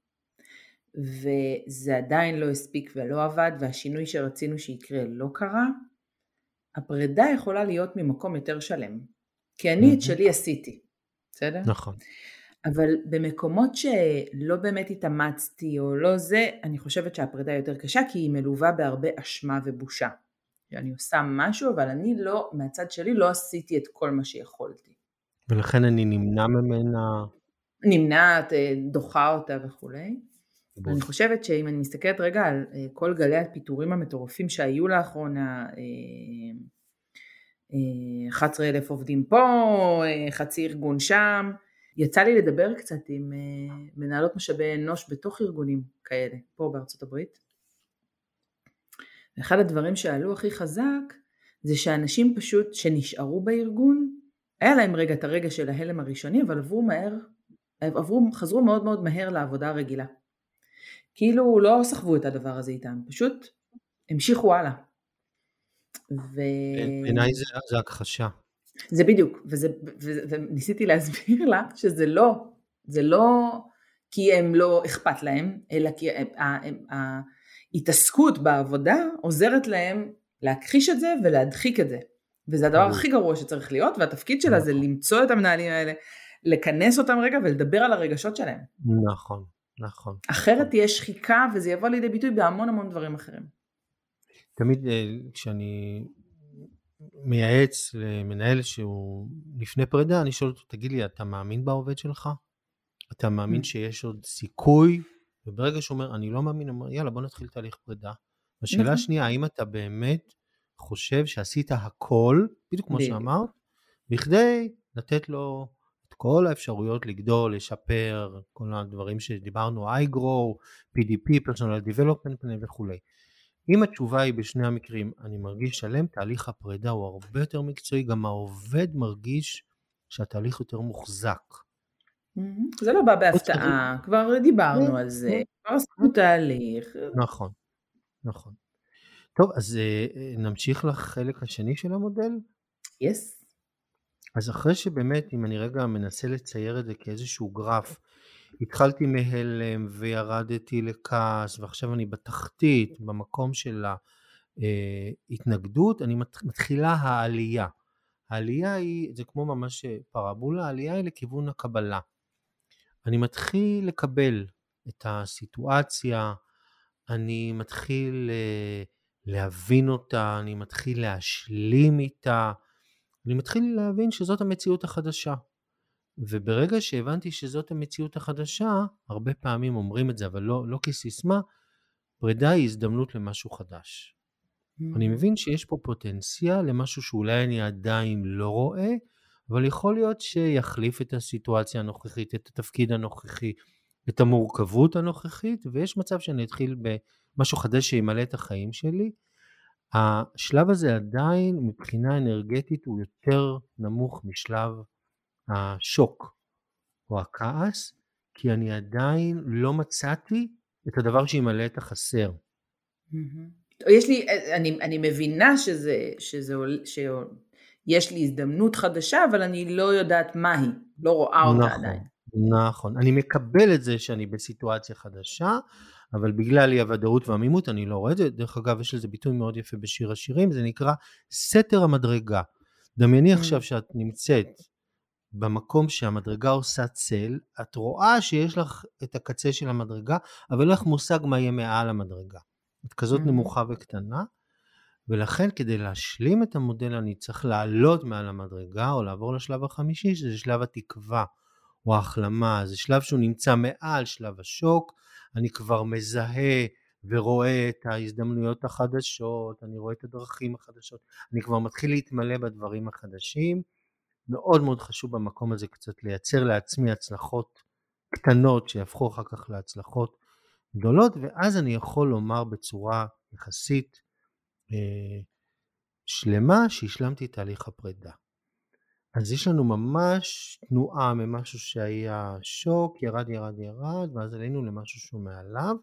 וזה עדיין לא הספיק ולא עבד, והשינוי שרצינו שיקרה לא קרה, הפרידה יכולה להיות ממקום יותר שלם. כי אני. את שלי עשיתי, בסדר? נכון. אבל במקומות שלא באמת התאמצתי או לא זה, אני חושבת שהפרידה יותר קשה כי היא מלווה בהרבה אשמה ובושה. אני עושה משהו אבל אני לא, מהצד שלי לא עשיתי את כל מה שיכולתי. ולכן אני נמנע ממנה. נמנעת, אה, דוחה אותה וכולי. בול. אני חושבת שאם אני מסתכלת רגע על אה, כל גלי הפיטורים המטורפים שהיו לאחרונה, אה, אה, 11 אלף עובדים פה, חצי ארגון שם, יצא לי לדבר קצת עם אה, מנהלות משאבי אנוש בתוך ארגונים כאלה, פה בארצות הברית. ואחד הדברים שעלו הכי חזק זה שאנשים פשוט שנשארו בארגון, היה להם רגע את הרגע של ההלם הראשוני, אבל עברו מהר, עברו, חזרו מאוד מאוד מהר לעבודה הרגילה. כאילו לא סחבו את הדבר הזה איתם, פשוט המשיכו הלאה. ו... בעיניי זה, זה הכחשה. זה בדיוק, וזה, וזה, וניסיתי להסביר לה שזה לא, זה לא כי הם לא אכפת להם, אלא כי ההתעסקות בעבודה עוזרת להם להכחיש את זה ולהדחיק את זה. וזה הדבר. הכי גרוע שצריך להיות, והתפקיד שלה זה נכון. למצוא את המנהלים האלה, לכנס אותם רגע ולדבר על הרגשות שלהם. נכון, נכון. אחרת תהיה שחיקה וזה יבוא לידי ביטוי בהמון המון דברים אחרים. תמיד אה, כשאני מייעץ למנהל שהוא לפני פרידה, אני שואל אותו, תגיד לי, אתה מאמין בעובד שלך? אתה מאמין. שיש עוד סיכוי? וברגע שהוא אומר, אני לא מאמין, הוא אומר, יאללה, בוא נתחיל תהליך פרידה. השאלה נכון. השנייה, האם אתה באמת חושב שעשית הכל, בדיוק כמו. שאמרת, בכדי לתת לו את כל האפשרויות לגדול, לשפר, כל הדברים שדיברנו, iGrow, PDP, Personal Development וכולי. אם התשובה היא בשני המקרים, אני מרגיש שלם, תהליך הפרידה הוא הרבה יותר מקצועי, גם העובד מרגיש שהתהליך יותר מוחזק. זה לא בא בהפתעה, כבר דיברנו על זה, כבר עשינו תהליך. נכון, נכון. טוב, אז אה, אה, נמשיך לחלק השני של המודל? יס. אז אחרי שבאמת, אם אני רגע מנסה לצייר את זה כאיזשהו גרף, התחלתי מהלם וירדתי לכעס ועכשיו אני בתחתית, במקום של ההתנגדות, אני מתחילה העלייה. העלייה היא, זה כמו ממש פרבולה, העלייה היא לכיוון הקבלה. אני מתחיל לקבל את הסיטואציה, אני מתחיל אה, להבין אותה, אני מתחיל להשלים איתה, אני מתחיל להבין שזאת המציאות החדשה. וברגע שהבנתי שזאת המציאות החדשה, הרבה פעמים אומרים את זה, אבל לא, לא כסיסמה, פרידה היא הזדמנות למשהו חדש. Mm-hmm. אני מבין שיש פה פוטנציאל למשהו שאולי אני עדיין לא רואה, אבל יכול להיות שיחליף את הסיטואציה הנוכחית, את התפקיד הנוכחי, את המורכבות הנוכחית, ויש מצב שאני אתחיל במשהו חדש שימלא את החיים שלי. השלב הזה עדיין מבחינה אנרגטית הוא יותר נמוך משלב השוק או הכעס, כי אני עדיין לא מצאתי את הדבר שימלא את החסר. יש לי, אני, אני מבינה שזה, שזה, שיש לי הזדמנות חדשה, אבל אני לא יודעת מה היא, לא רואה אותה נכון, עדיין. נכון, אני מקבל את זה שאני בסיטואציה חדשה, אבל בגלל אי הוודאות והעמימות אני לא רואה את זה. דרך אגב, יש לזה ביטוי מאוד יפה בשיר השירים, זה נקרא סתר המדרגה. דמייני. עכשיו שאת נמצאת במקום שהמדרגה עושה צל, את רואה שיש לך את הקצה של המדרגה, אבל אין לך מושג מה יהיה מעל המדרגה. את כזאת mm-hmm. נמוכה וקטנה, ולכן כדי להשלים את המודל אני צריך לעלות מעל המדרגה או לעבור לשלב החמישי, שזה שלב התקווה או ההחלמה, זה שלב שהוא נמצא מעל שלב השוק, אני כבר מזהה ורואה את ההזדמנויות החדשות, אני רואה את הדרכים החדשות, אני כבר מתחיל להתמלא בדברים החדשים. מאוד מאוד חשוב במקום הזה קצת לייצר לעצמי הצלחות קטנות שיהפכו אחר כך להצלחות גדולות, ואז אני יכול לומר בצורה יחסית אה, שלמה שהשלמתי את תהליך הפרידה. אז יש לנו ממש תנועה ממשהו שהיה שוק, ירד ירד ירד, ואז עלינו למשהו שהוא מעליו.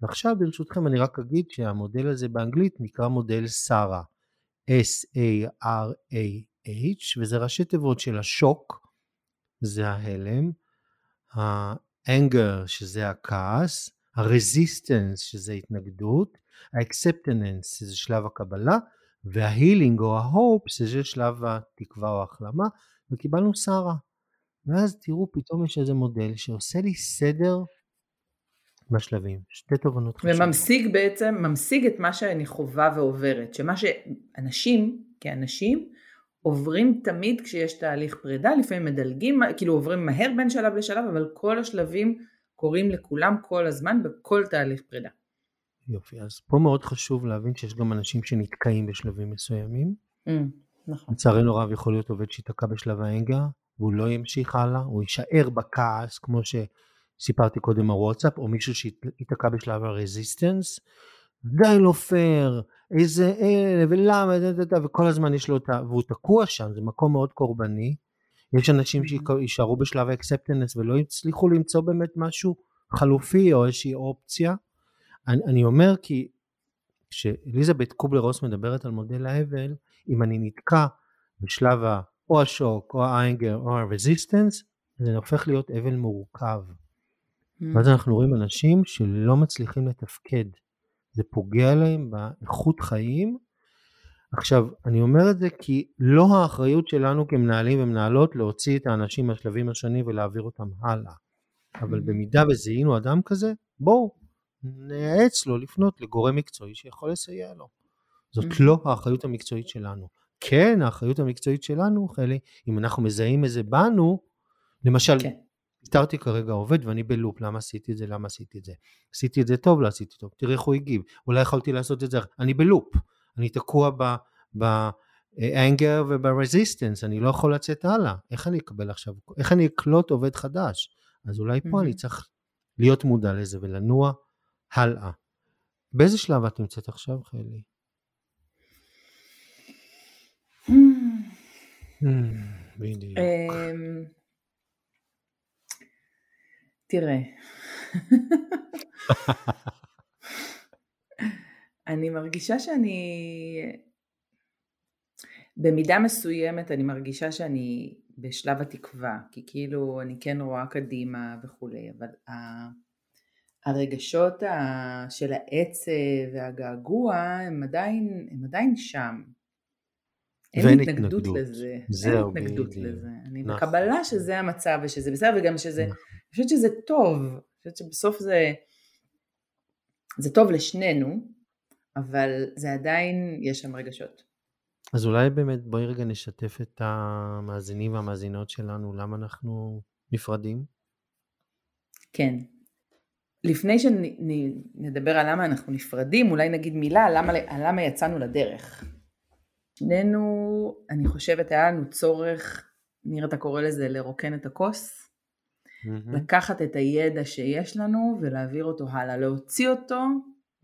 ועכשיו ברשותכם אני רק אגיד שהמודל הזה באנגלית נקרא מודל SARAH, S-A-R-A-H, וזה ראשי תיבות של השוק, זה ההלם, ה anger שזה הכעס, ה resistance שזה התנגדות, ה acceptance שזה שלב הקבלה, וה healing או ה hope שזה שלב התקווה או ההחלמה, וקיבלנו שרה. ואז תראו פתאום יש איזה מודל שעושה לי סדר בשלבים, שתי תובנות חשובות. וממשיג בעצם, ממשיג את מה שאני חווה ועוברת, שמה שאנשים, כאנשים, עוברים תמיד כשיש תהליך פרידה, לפעמים מדלגים, כאילו עוברים מהר בין שלב לשלב, אבל כל השלבים קורים לכולם כל הזמן בכל תהליך פרידה. יופי, אז פה מאוד חשוב להבין שיש גם אנשים שנתקעים בשלבים מסוימים. Mm, נכון. לצערנו הרב יכול להיות עובד שייתקע בשלב האנגה, והוא לא ימשיך הלאה, הוא יישאר בכעס, כמו שסיפרתי קודם הוואטסאפ, או מישהו שייתקע בשלב הרזיסטנס, די לא פייר, איזה אלה, ולמה, וכל הזמן יש לו את ה... והוא תקוע שם, זה מקום מאוד קורבני. יש אנשים mm-hmm. שיישארו בשלב ה acceptance ולא יצליחו למצוא באמת משהו חלופי או איזושהי אופציה. אני, אני אומר כי כשאליזבת קובלר רוס מדברת על מודל האבל, אם אני נתקע בשלב ה, או השוק או ה anger או ה resistance, זה הופך להיות אבל מורכב. Mm. ואז אנחנו רואים אנשים שלא מצליחים לתפקד. זה פוגע להם באיכות חיים. עכשיו, אני אומר את זה כי לא האחריות שלנו כמנהלים ומנהלות להוציא את האנשים מהשלבים השונים ולהעביר אותם הלאה. אבל mm. במידה וזיהינו אדם כזה, בואו נייעץ לו לפנות לגורם מקצועי שיכול לסייע לו. זאת mm-hmm. לא האחריות המקצועית שלנו. כן, האחריות המקצועית שלנו, חלי, אם אנחנו מזהים איזה בנו, למשל, כן. פיטרתי כרגע עובד ואני בלופ, למה עשיתי את זה, למה עשיתי את זה. עשיתי את זה טוב, לא עשיתי טוב, תראה איך הוא הגיב, אולי יכולתי לעשות את זה, אני בלופ, אני תקוע ב... ב ה anger וב resistance, אני לא יכול לצאת הלאה. איך אני אקבל עכשיו, איך אני אקלוט עובד חדש? אז אולי פה mm-hmm. אני צריך להיות מודע לזה ולנוע הלאה. באיזה שלב את נמצאת עכשיו, חלי? בדיוק. תראה, אני מרגישה שאני, במידה מסוימת אני מרגישה שאני בשלב התקווה, כי כאילו אני כן רואה קדימה וכולי, אבל הרגשות של העצב והגעגוע הם עדיין, הם עדיין שם. אין התנגדות לזה. זהו, אין התנגדות בדיוק. לזה. אני נכון. בקבלה שזה המצב ושזה בסדר, וגם שזה, נכון. חושבת שזה טוב. אני חושבת שבסוף זה, זה טוב לשנינו, אבל זה עדיין, יש שם רגשות. אז אולי באמת בואי רגע נשתף את המאזינים והמאזינות שלנו, למה אנחנו נפרדים? כן. לפני שנדבר על למה אנחנו נפרדים, אולי נגיד מילה למה, למה יצאנו לדרך. שנינו, אני חושבת, היה לנו צורך, ניר אתה קורא לזה לרוקן את הכוס, mm-hmm. לקחת את הידע שיש לנו ולהעביר אותו הלאה, להוציא אותו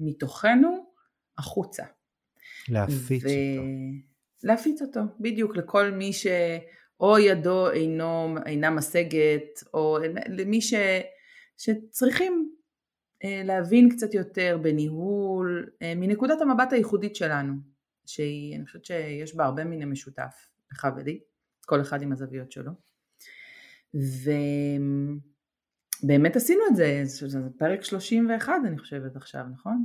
מתוכנו החוצה. להפיץ ו... אותו. להפיץ אותו, בדיוק, לכל מי שאו ידו אינו, אינה משגת, או למי ש... שצריכים אה, להבין קצת יותר בניהול, אה, מנקודת המבט הייחודית שלנו. שהיא, אני חושבת שיש בה הרבה מיני משותף, לך ולי, כל אחד עם הזוויות שלו. ובאמת עשינו את זה, זה פרק 31 אני חושבת עכשיו, נכון?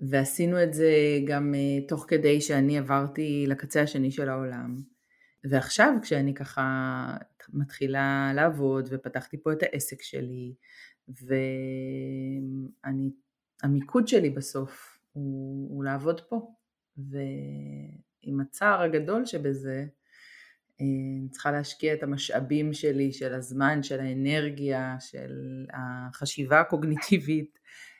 ועשינו את זה גם uh, תוך כדי שאני עברתי לקצה השני של העולם. ועכשיו כשאני ככה מתחילה לעבוד ופתחתי פה את העסק שלי והמיקוד שלי בסוף הוא, הוא לעבוד פה ועם הצער הגדול שבזה, אה, אני צריכה להשקיע את המשאבים שלי, של הזמן, של האנרגיה, של החשיבה הקוגניטיבית,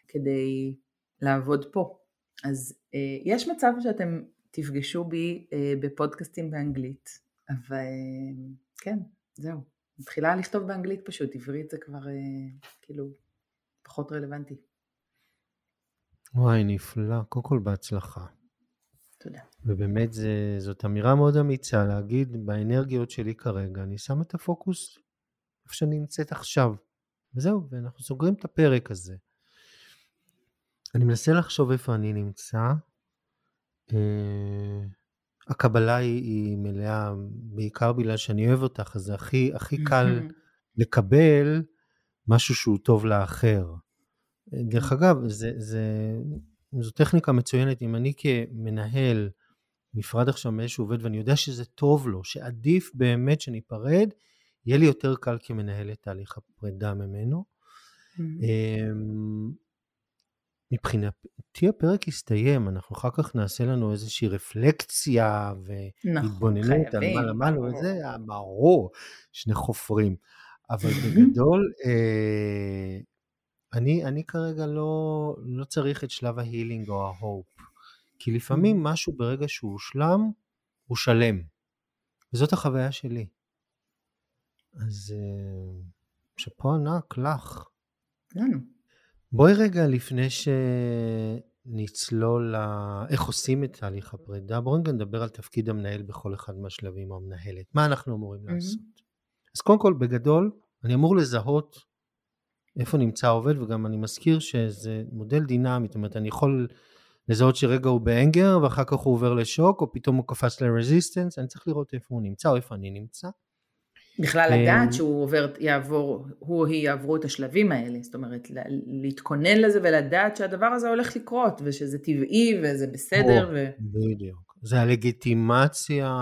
כדי לעבוד פה. אז אה, יש מצב שאתם תפגשו בי אה, בפודקאסטים באנגלית, אבל כן, זהו. מתחילה לכתוב באנגלית פשוט, עברית זה כבר כאילו פחות רלוונטי. וואי, נפלא. קודם כל בהצלחה. תודה. ובאמת זה, זאת אמירה מאוד אמיצה להגיד באנרגיות שלי כרגע, אני שם את הפוקוס איפה שאני נמצאת עכשיו. וזהו, ואנחנו סוגרים את הפרק הזה. אני מנסה לחשוב איפה אני נמצא. Uh, הקבלה היא, היא מלאה, בעיקר בגלל שאני אוהב אותך, אז זה הכי, הכי קל לקבל משהו שהוא טוב לאחר. דרך אגב, זה, זה, זו טכניקה מצוינת, אם אני כמנהל נפרד עכשיו מאיזשהו עובד ואני יודע שזה טוב לו, שעדיף באמת שניפרד, יהיה לי יותר קל כמנהל את תהליך הפרידה ממנו. Mm-hmm. אמ, מבחינתי הפרק יסתיים, אנחנו אחר כך נעשה לנו איזושהי רפלקציה והתבוננות על מה למדנו וזה, ברור, שני חופרים. אבל בגדול, אה, אני, אני כרגע לא, לא צריך את שלב ההילינג או ההופ, כי לפעמים mm-hmm. משהו ברגע שהוא הושלם, הוא שלם. וזאת החוויה שלי. אז אה, שאפו ענק לך. בואי רגע לפני שנצלול ל... איך עושים את תהליך הפרידה, בואו רגע נדבר על תפקיד המנהל בכל אחד מהשלבים או המנהלת. מה אנחנו אמורים mm-hmm. לעשות? אז קודם כל, בגדול, אני אמור לזהות איפה נמצא העובד, וגם אני מזכיר שזה מודל דינמי, זאת אומרת, אני יכול לזהות שרגע הוא באנגר, ואחר כך הוא עובר לשוק, או פתאום הוא קפץ לרזיסטנס, אני צריך לראות איפה הוא נמצא, או איפה אני נמצא. בכלל אה, לדעת שהוא עובר, יעבור, הוא או היא יעברו את השלבים האלה, זאת אומרת, להתכונן לזה ולדעת שהדבר הזה הולך לקרות, ושזה טבעי וזה בסדר. ו... בדיוק. זה הלגיטימציה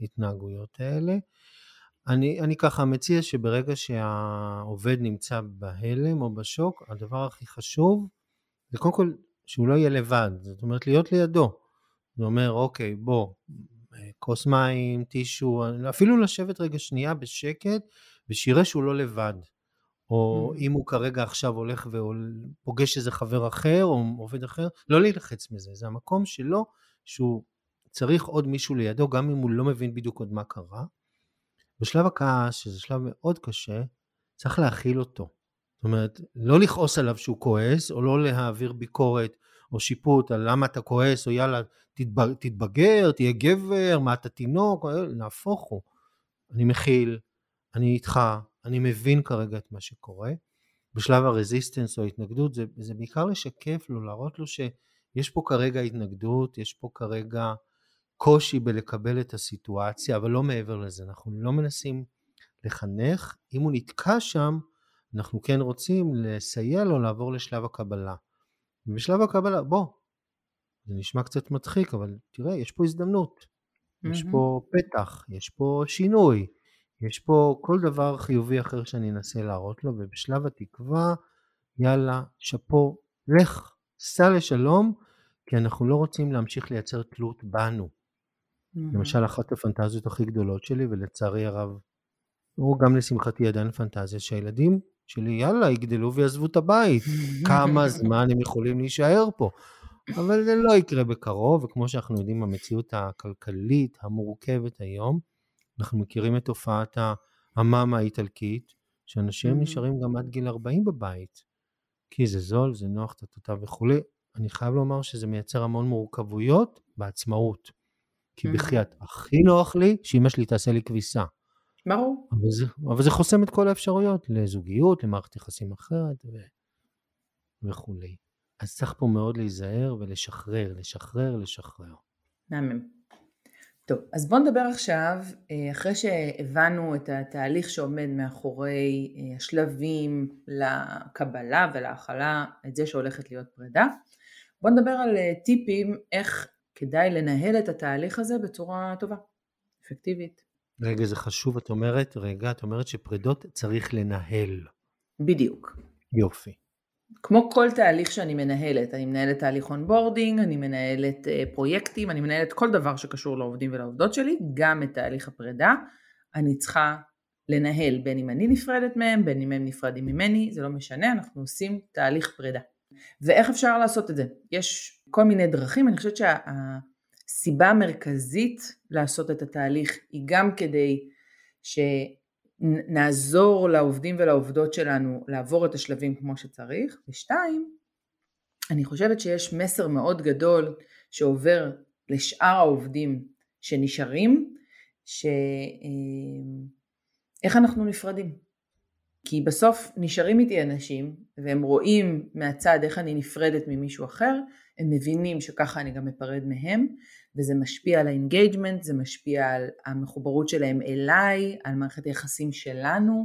להתנהגויות האלה. אני, אני ככה מציע שברגע שהעובד נמצא בהלם או בשוק, הדבר הכי חשוב זה קודם כל שהוא לא יהיה לבד, זאת אומרת להיות לידו. זה אומר, אוקיי, בוא, כוס מים, טישו, אפילו לשבת רגע שנייה בשקט ושיראה שהוא לא לבד. או mm. אם הוא כרגע עכשיו הולך ופוגש איזה חבר אחר או עובד אחר, לא להילחץ מזה, זה המקום שלו שהוא צריך עוד מישהו לידו, גם אם הוא לא מבין בדיוק עוד מה קרה. בשלב הכעס, שזה שלב מאוד קשה, צריך להכיל אותו. זאת אומרת, לא לכעוס עליו שהוא כועס, או לא להעביר ביקורת או שיפוט על למה אתה כועס, או יאללה, תתבגר, תהיה גבר, מה אתה תינוק, נהפוך הוא. אני מכיל, אני איתך, אני מבין כרגע את מה שקורה. בשלב הרזיסטנס או ההתנגדות זה, זה בעיקר לשקף לו, להראות לו שיש פה כרגע התנגדות, יש פה כרגע קושי בלקבל את הסיטואציה, אבל לא מעבר לזה, אנחנו לא מנסים לחנך, אם הוא נתקע שם, אנחנו כן רוצים לסייע לו לעבור לשלב הקבלה. ובשלב הקבלה, בוא, זה נשמע קצת מצחיק, אבל תראה, יש פה הזדמנות, mm-hmm. יש פה פתח, יש פה שינוי, יש פה כל דבר חיובי אחר שאני אנסה להראות לו, ובשלב התקווה, יאללה, שאפו, לך, סע לשלום, כי אנחנו לא רוצים להמשיך לייצר תלות בנו. Mm-hmm. למשל, אחת הפנטזיות הכי גדולות שלי, ולצערי הרב, הוא גם לשמחתי עדיין פנטזיה, שהילדים שלי, יאללה, יגדלו ויעזבו את הבית. כמה זמן הם יכולים להישאר פה? אבל זה לא יקרה בקרוב, וכמו שאנחנו יודעים, המציאות הכלכלית המורכבת היום, אנחנו מכירים את תופעת המאמה האיטלקית, שאנשים. נשארים גם עד גיל 40 בבית, כי זה זול, זה נוח, טטטה וכולי. אני חייב לומר שזה מייצר המון מורכבויות בעצמאות. כי mm-hmm. בחייאת, הכי נוח לי שאמא שלי תעשה לי כביסה. ברור. אבל זה, אבל זה חוסם את כל האפשרויות לזוגיות, למערכת יחסים אחרת ו... וכולי. אז צריך פה מאוד להיזהר ולשחרר, לשחרר, לשחרר. מהמם. טוב, אז בואו נדבר עכשיו, אה, אחרי שהבנו את התהליך שעומד מאחורי אה, השלבים לקבלה ולהכלה, את זה שהולכת להיות פרידה, בואו נדבר על אה, טיפים איך כדאי לנהל את התהליך הזה בצורה טובה, אפקטיבית. רגע, זה חשוב, את אומרת, רגע, את אומרת שפרידות צריך לנהל. בדיוק. יופי. כמו כל תהליך שאני מנהלת, אני מנהלת תהליך onboarding, אני מנהלת uh, פרויקטים, אני מנהלת כל דבר שקשור לעובדים ולעובדות שלי, גם את תהליך הפרידה, אני צריכה לנהל בין אם אני נפרדת מהם, בין אם הם נפרדים ממני, זה לא משנה, אנחנו עושים תהליך פרידה. ואיך אפשר לעשות את זה? יש כל מיני דרכים, אני חושבת שהסיבה המרכזית לעשות את התהליך היא גם כדי ש... נעזור לעובדים ולעובדות שלנו לעבור את השלבים כמו שצריך, ושתיים, אני חושבת שיש מסר מאוד גדול שעובר לשאר העובדים שנשארים, שאיך אה, אנחנו נפרדים. כי בסוף נשארים איתי אנשים והם רואים מהצד איך אני נפרדת ממישהו אחר, הם מבינים שככה אני גם אפרד מהם, וזה משפיע על ה engagement, זה משפיע על המחוברות שלהם אליי, על מערכת היחסים שלנו.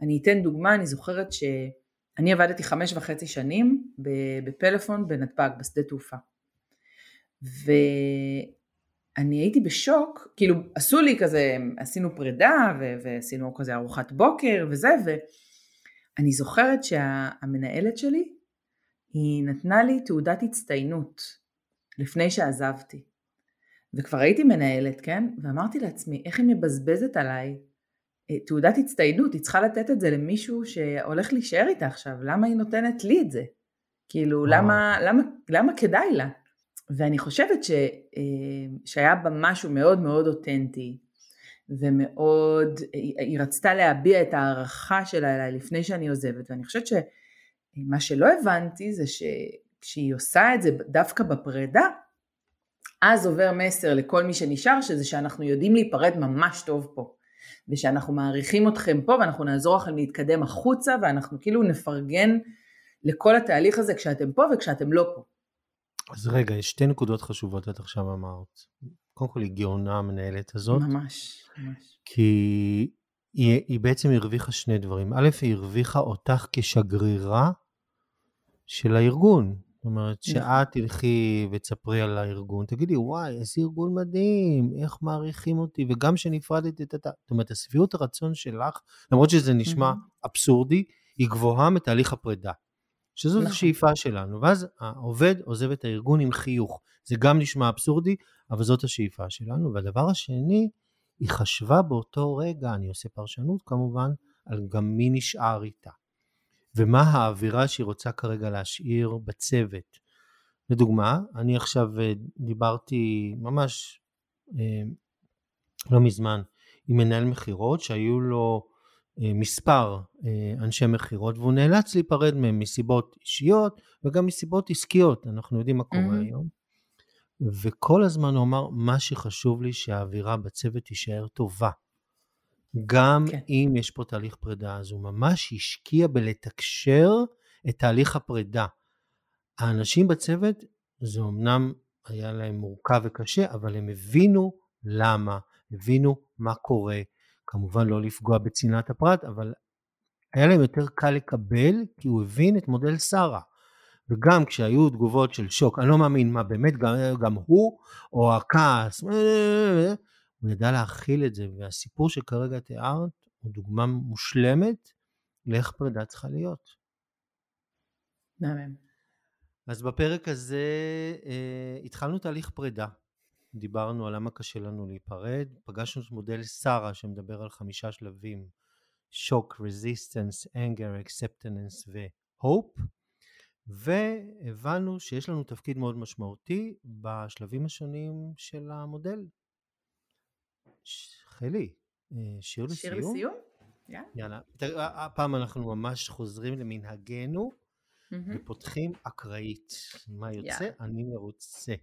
אני אתן דוגמה, אני זוכרת שאני עבדתי חמש וחצי שנים בפלאפון בנתב"ג, בשדה תעופה. ואני הייתי בשוק, כאילו עשו לי כזה, עשינו פרידה ועשינו כזה ארוחת בוקר וזה, ואני זוכרת שהמנהלת שלי, היא נתנה לי תעודת הצטיינות לפני שעזבתי. וכבר הייתי מנהלת, כן? ואמרתי לעצמי, איך היא מבזבזת עליי אה, תעודת הצטיינות, היא צריכה לתת את זה למישהו שהולך להישאר איתה עכשיו, למה היא נותנת לי את זה? כאילו, למה, למה, למה כדאי לה? ואני חושבת ש, אה, שהיה בה משהו מאוד מאוד אותנטי, ומאוד, היא רצתה להביע את ההערכה שלה אליי לפני שאני עוזבת, ואני חושבת שמה שלא הבנתי זה שכשהיא עושה את זה דווקא בפרידה, אז עובר מסר לכל מי שנשאר, שזה שאנחנו יודעים להיפרד ממש טוב פה. ושאנחנו מעריכים אתכם פה ואנחנו נעזור לכם להתקדם החוצה ואנחנו כאילו נפרגן לכל התהליך הזה כשאתם פה וכשאתם לא פה. אז רגע, יש שתי נקודות חשובות את עכשיו אמרת. קודם כל היא גאונה המנהלת הזאת. ממש, ממש. כי היא, היא בעצם הרוויחה שני דברים. א', היא הרוויחה אותך כשגרירה של הארגון. זאת אומרת, נכון. שאת תלכי ותספרי על הארגון, תגידי, וואי, איזה ארגון מדהים, איך מעריכים אותי, וגם כשנפרדתי, את ה... זאת אומרת, השביעות הרצון שלך, למרות שזה נשמע אבסורדי, היא גבוהה מתהליך הפרידה. שזאת נכון. השאיפה שלנו, ואז העובד עוזב את הארגון עם חיוך. זה גם נשמע אבסורדי, אבל זאת השאיפה שלנו. והדבר השני, היא חשבה באותו רגע, אני עושה פרשנות כמובן, על גם מי נשאר איתה. ומה האווירה שהיא רוצה כרגע להשאיר בצוות. לדוגמה, אני עכשיו אה, דיברתי ממש אה, לא מזמן עם מנהל מכירות שהיו לו מספר אנשי מכירות והוא נאלץ להיפרד מהם מסיבות אישיות וגם מסיבות עסקיות, אנחנו יודעים מה קורה mm-hmm. היום. וכל הזמן הוא אמר, מה שחשוב לי שהאווירה בצוות תישאר טובה. גם כן. אם יש פה תהליך פרידה, אז הוא ממש השקיע בלתקשר את תהליך הפרידה. האנשים בצוות, זה אמנם היה להם מורכב וקשה, אבל הם הבינו למה, הבינו מה קורה. כמובן לא לפגוע בצנעת הפרט, אבל היה להם יותר קל לקבל, כי הוא הבין את מודל שרה. וגם כשהיו תגובות של שוק, אני לא מאמין, מה באמת, גם, גם הוא, או הכעס, הוא ידע להכיל את זה, והסיפור שכרגע תיארת הוא דוגמה מושלמת לאיך פרידה צריכה להיות. מהמם. אז בפרק הזה אה, התחלנו תהליך פרידה. דיברנו על למה קשה לנו להיפרד, פגשנו את מודל שרה שמדבר על חמישה שלבים, shock, resistance, anger, acceptance ו hope, והבנו שיש לנו תפקיד מאוד משמעותי בשלבים השונים של המודל. חלי, אה, שיר לסיום? שיר לסיום? Yeah. יאללה. הפעם אנחנו ממש חוזרים למנהגנו mm-hmm. ופותחים אקראית. מה יוצא? Yeah. אני מרוצה.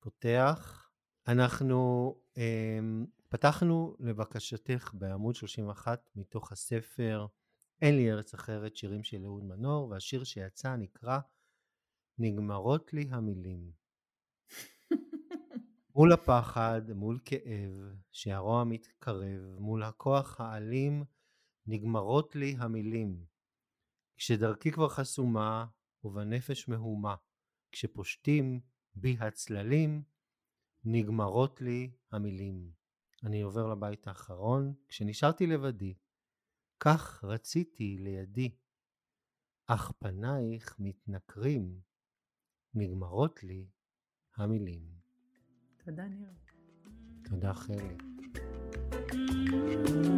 פותח. אנחנו um, פתחנו לבקשתך בעמוד 31 מתוך הספר אין לי ארץ אחרת, שירים של אהוד מנור, והשיר שיצא נקרא נגמרות לי המילים. מול הפחד, מול כאב, שהרוע מתקרב, מול הכוח האלים, נגמרות לי המילים. כשדרכי כבר חסומה, ובנפש מהומה, כשפושטים בי הצללים, נגמרות לי המילים. אני עובר לבית האחרון, כשנשארתי לבדי, כך רציתי לידי, אך פנייך מתנכרים, נגמרות לי המילים. תודה ניר. תודה חלי. thank you